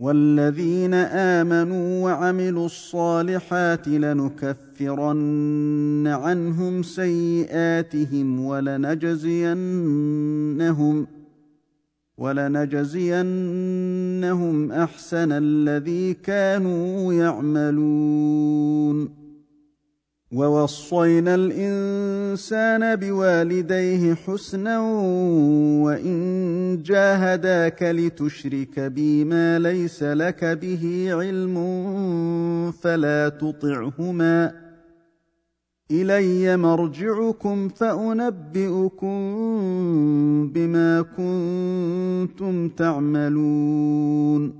والذين آمنوا وعملوا الصالحات لنكفرن عنهم سيئاتهم ولنجزينهم ولنجزينهم أحسن الذي كانوا يعملون ووصينا الإنسان بوالديه حسنا وإن جاهداك لتشرك بي ما ليس لك به علم فلا تطعهما إلي مرجعكم فأنبئكم بما كنتم تعملون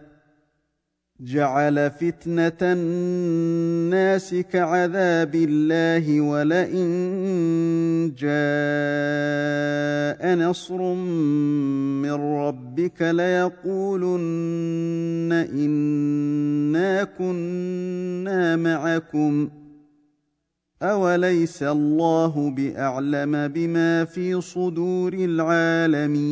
جعل فتنة الناس كعذاب الله ولئن جاء نصر من ربك ليقولن إنا كنا معكم أوليس الله بأعلم بما في صدور العالمين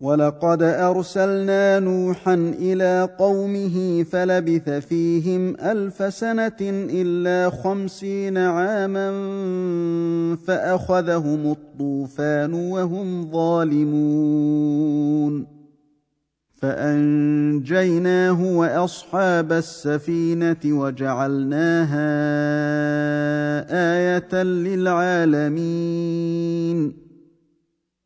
ولقد ارسلنا نوحا إلى قومه فلبث فيهم الف سنه الا خمسين عاما فاخذهم الطوفان وهم ظالمون فانجيناه واصحاب السفينه وجعلناها إيه للعالمين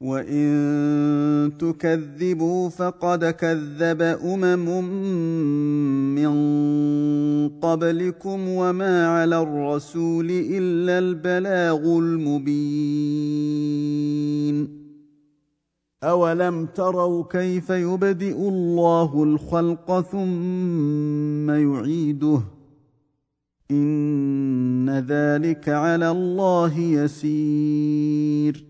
وان تكذبوا فقد كذب امم من قبلكم وما على الرسول الا البلاغ المبين اولم تروا كيف يبدئ الله الخلق ثم يعيده ان ذلك على الله يسير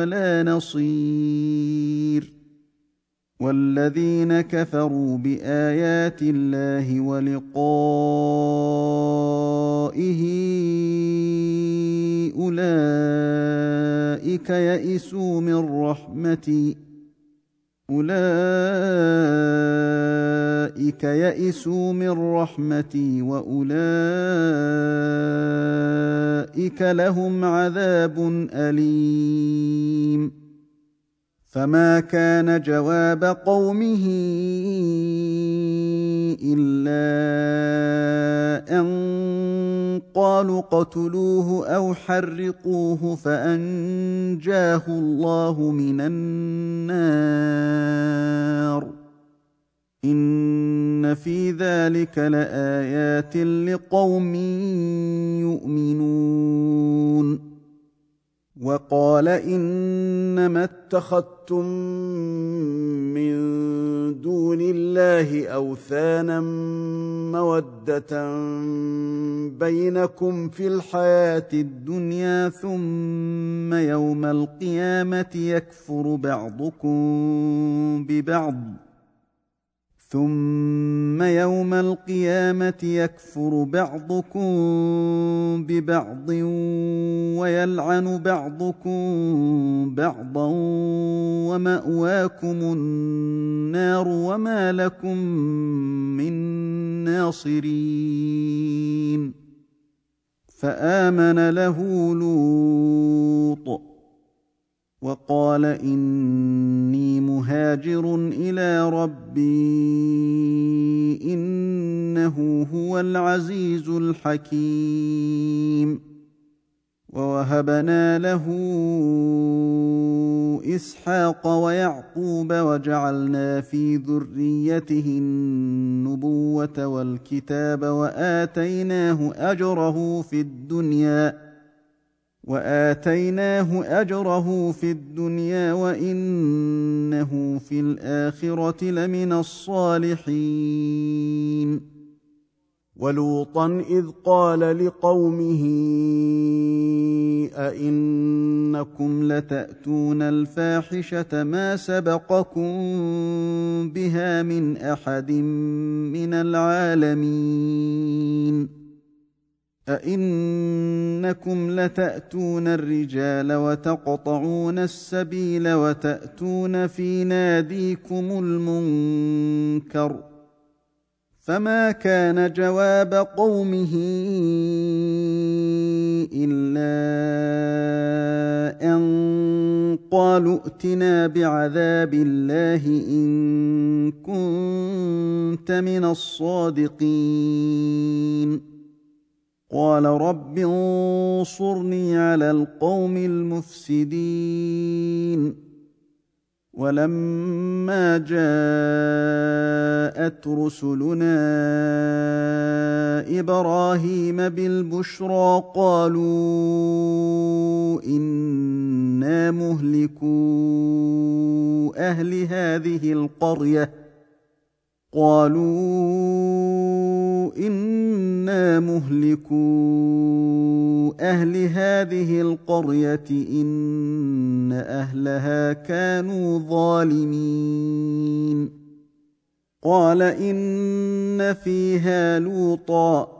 ولا نصير والذين كفروا بآيات الله ولقائه أولئك يئسوا من رحمتي أولئك يئسوا من رحمتي وأولئك لهم عذاب أليم. فما كان جواب قومه إلا أن قالوا اقتلوه أو حرقوه فأنجاه الله من النار. إن في ذلك لآيات لقوم يؤمنون. وقال إنما اتخذتم من دون الله أوثانا مودة بينكم في الحياة الدنيا ثم يوم القيامة يكفر بعضكم ببعض ثم يوم القيامه يكفر بعضكم ببعض ويلعن بعضكم بعضا وماواكم النار وما لكم من ناصرين فامن له لوط وقال إني مهاجر إلى ربي إنه هو العزيز الحكيم. ووهبنا له إسحاق ويعقوب وجعلنا في ذريته النبوة والكتاب وآتيناه أجره في الدنيا واتيناه اجره في الدنيا وانه في الاخره لمن الصالحين ولوطا اذ قال لقومه ائنكم لتاتون الفاحشه ما سبقكم بها من احد من العالمين أئنكم لتأتون الرجال وتقطعون السبيل وتأتون في ناديكم المنكر فما كان جواب قومه إلا أن قالوا ائتنا بعذاب الله إن كنت من الصادقين قال رب انصرني على القوم المفسدين. ولما جاءت رسلنا إبراهيم بالبشرى قالوا إنا مهلكو أهل هذه القرية. قالوا إنا مهلكو أهل هذه القرية إن أهلها كانوا ظالمين. قال إن فيها لوطا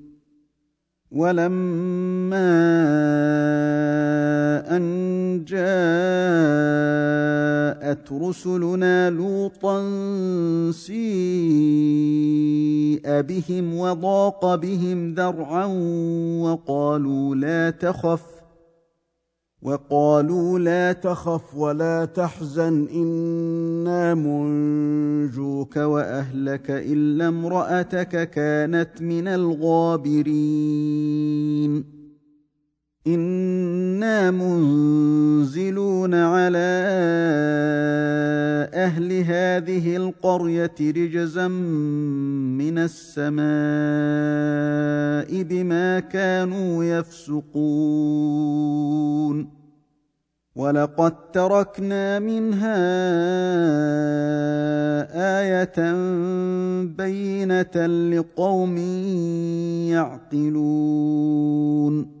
ولما أن جاءت رسلنا لوطا سيء بهم وضاق بهم ذرعا وقالوا لا تخف وقالوا لا تخف ولا تحزن إنا منجوك وأهلك إلا امرأتك كانت من الغابرين. إنا منزلون على أهل هذه القريه رجزا من السماء بما كانوا يفسقون ولقد تركنا منها إيه بينه لقوم يعقلون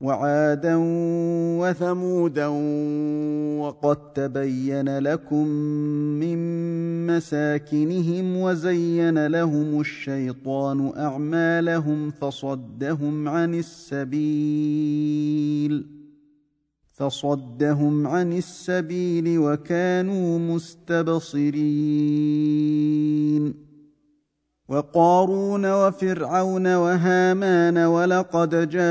وعادا وثمودا وقد تبين لكم من مساكنهم وزين لهم الشيطان أعمالهم فصدهم عن السبيل فصدهم عن السبيل وكانوا مستبصرين وقارون وفرعون وهامان ولقد جاءهم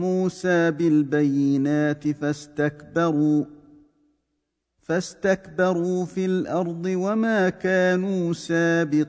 موسى بالبينات فاستكبروا فاستكبروا في الأرض وما كانوا سابقين.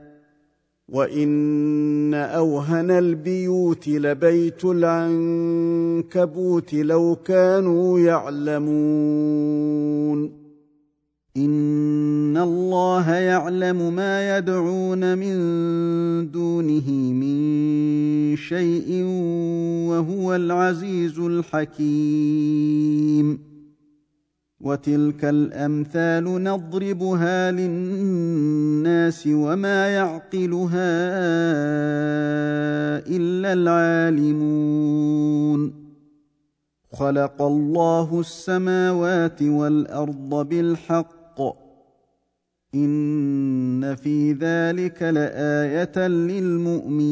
وان اوهن البيوت لبيت العنكبوت لو كانوا يعلمون ان الله يعلم ما يدعون من دونه من شيء وهو العزيز الحكيم وتلك الامثال نضربها للناس وما يعقلها إلا العالمون. خلق الله السماوات والأرض بالحق. إن في ذلك لآية للمؤمنين.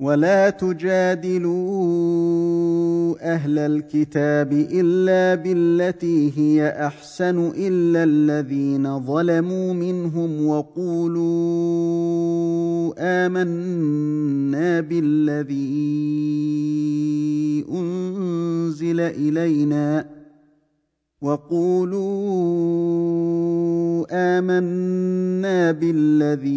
ولا تجادلوا أهل الكتاب الا بالتي هي احسن الا الذين ظلموا منهم وقولوا امنا بالذي انزل الينا وقولوا آمنا بالذي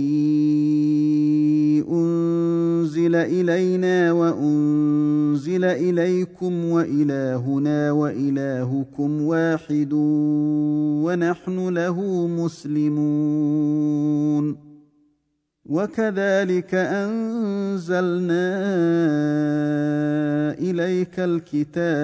أنزل إلينا وأنزل إليكم وإلهنا وإلهكم واحد ونحن له مسلمون وكذلك أنزلنا إليك الكتاب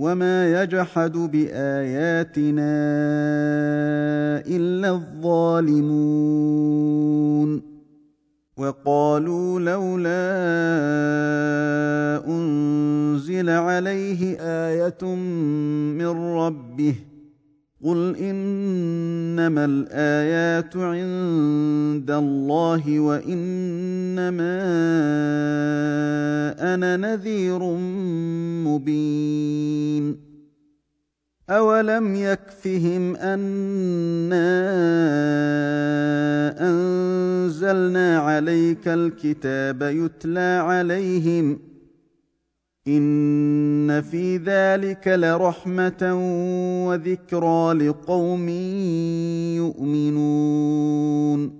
وما يجحد باياتنا الا الظالمون وقالوا لولا انزل عليه إيه من ربه قل انما الايات عند الله وانما أنا نذير مبين اولم يكفهم انا انزلنا عليك الكتاب يتلى عليهم ان في ذلك لرحمه وذكرى لقوم يؤمنون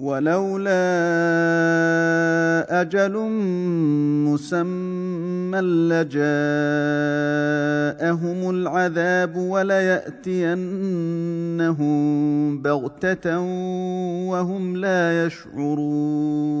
ولولا أجل مسمى لجاءهم العذاب وليأتينهم بغتة وهم لا يشعرون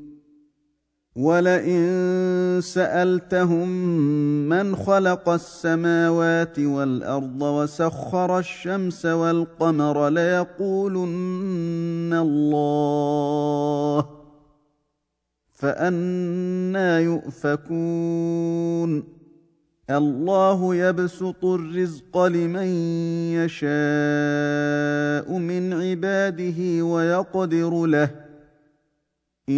ولئن سالتهم من خلق السماوات والارض وسخر الشمس والقمر ليقولن الله فانا يؤفكون الله يبسط الرزق لمن يشاء من عباده ويقدر له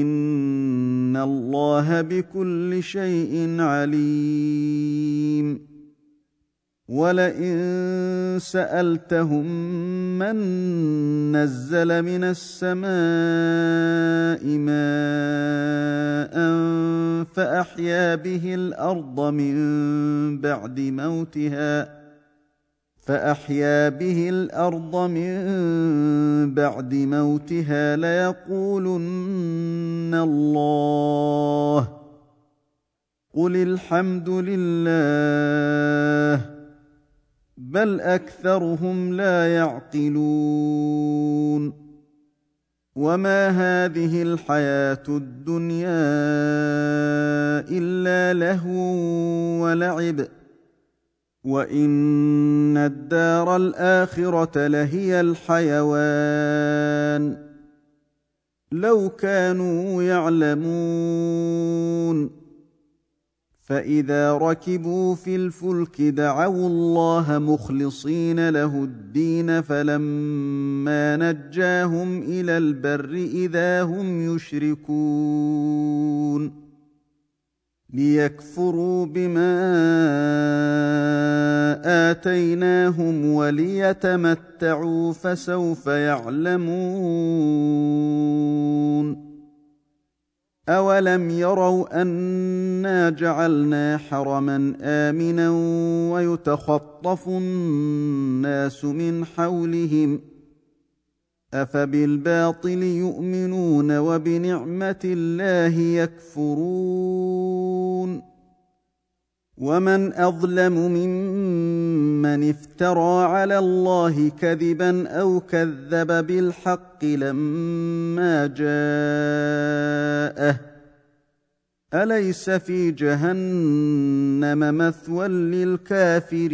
ان الله بكل شيء عليم. ولئن سالتهم من نزل من السماء ماء فاحيا به الأرض من بعد موتها فأحيا به الأرض من بعد موتها ليقولن الله. قل الحمد لله بل أكثرهم لا يعقلون. وما هذه الحياة الدنيا إلا لهو ولعب. وان الدار الاخره لهي الحيوان لو كانوا يعلمون فاذا ركبوا في الفلك دعوا الله مخلصين له الدين فلما نجاهم إلى البر اذا هم يشركون ليكفروا بما آتيناهم وليتمتعوا فسوف يعلمون. اولم يروا انا جعلنا حرما امنا ويتخطف الناس من حولهم أفبالباطل يؤمنون وبنعمة الله يكفرون ومن أظلم ممن افترى على الله كذبا أو كذب بالحق لما جاءه أليس في جهنم مثوى للكافرين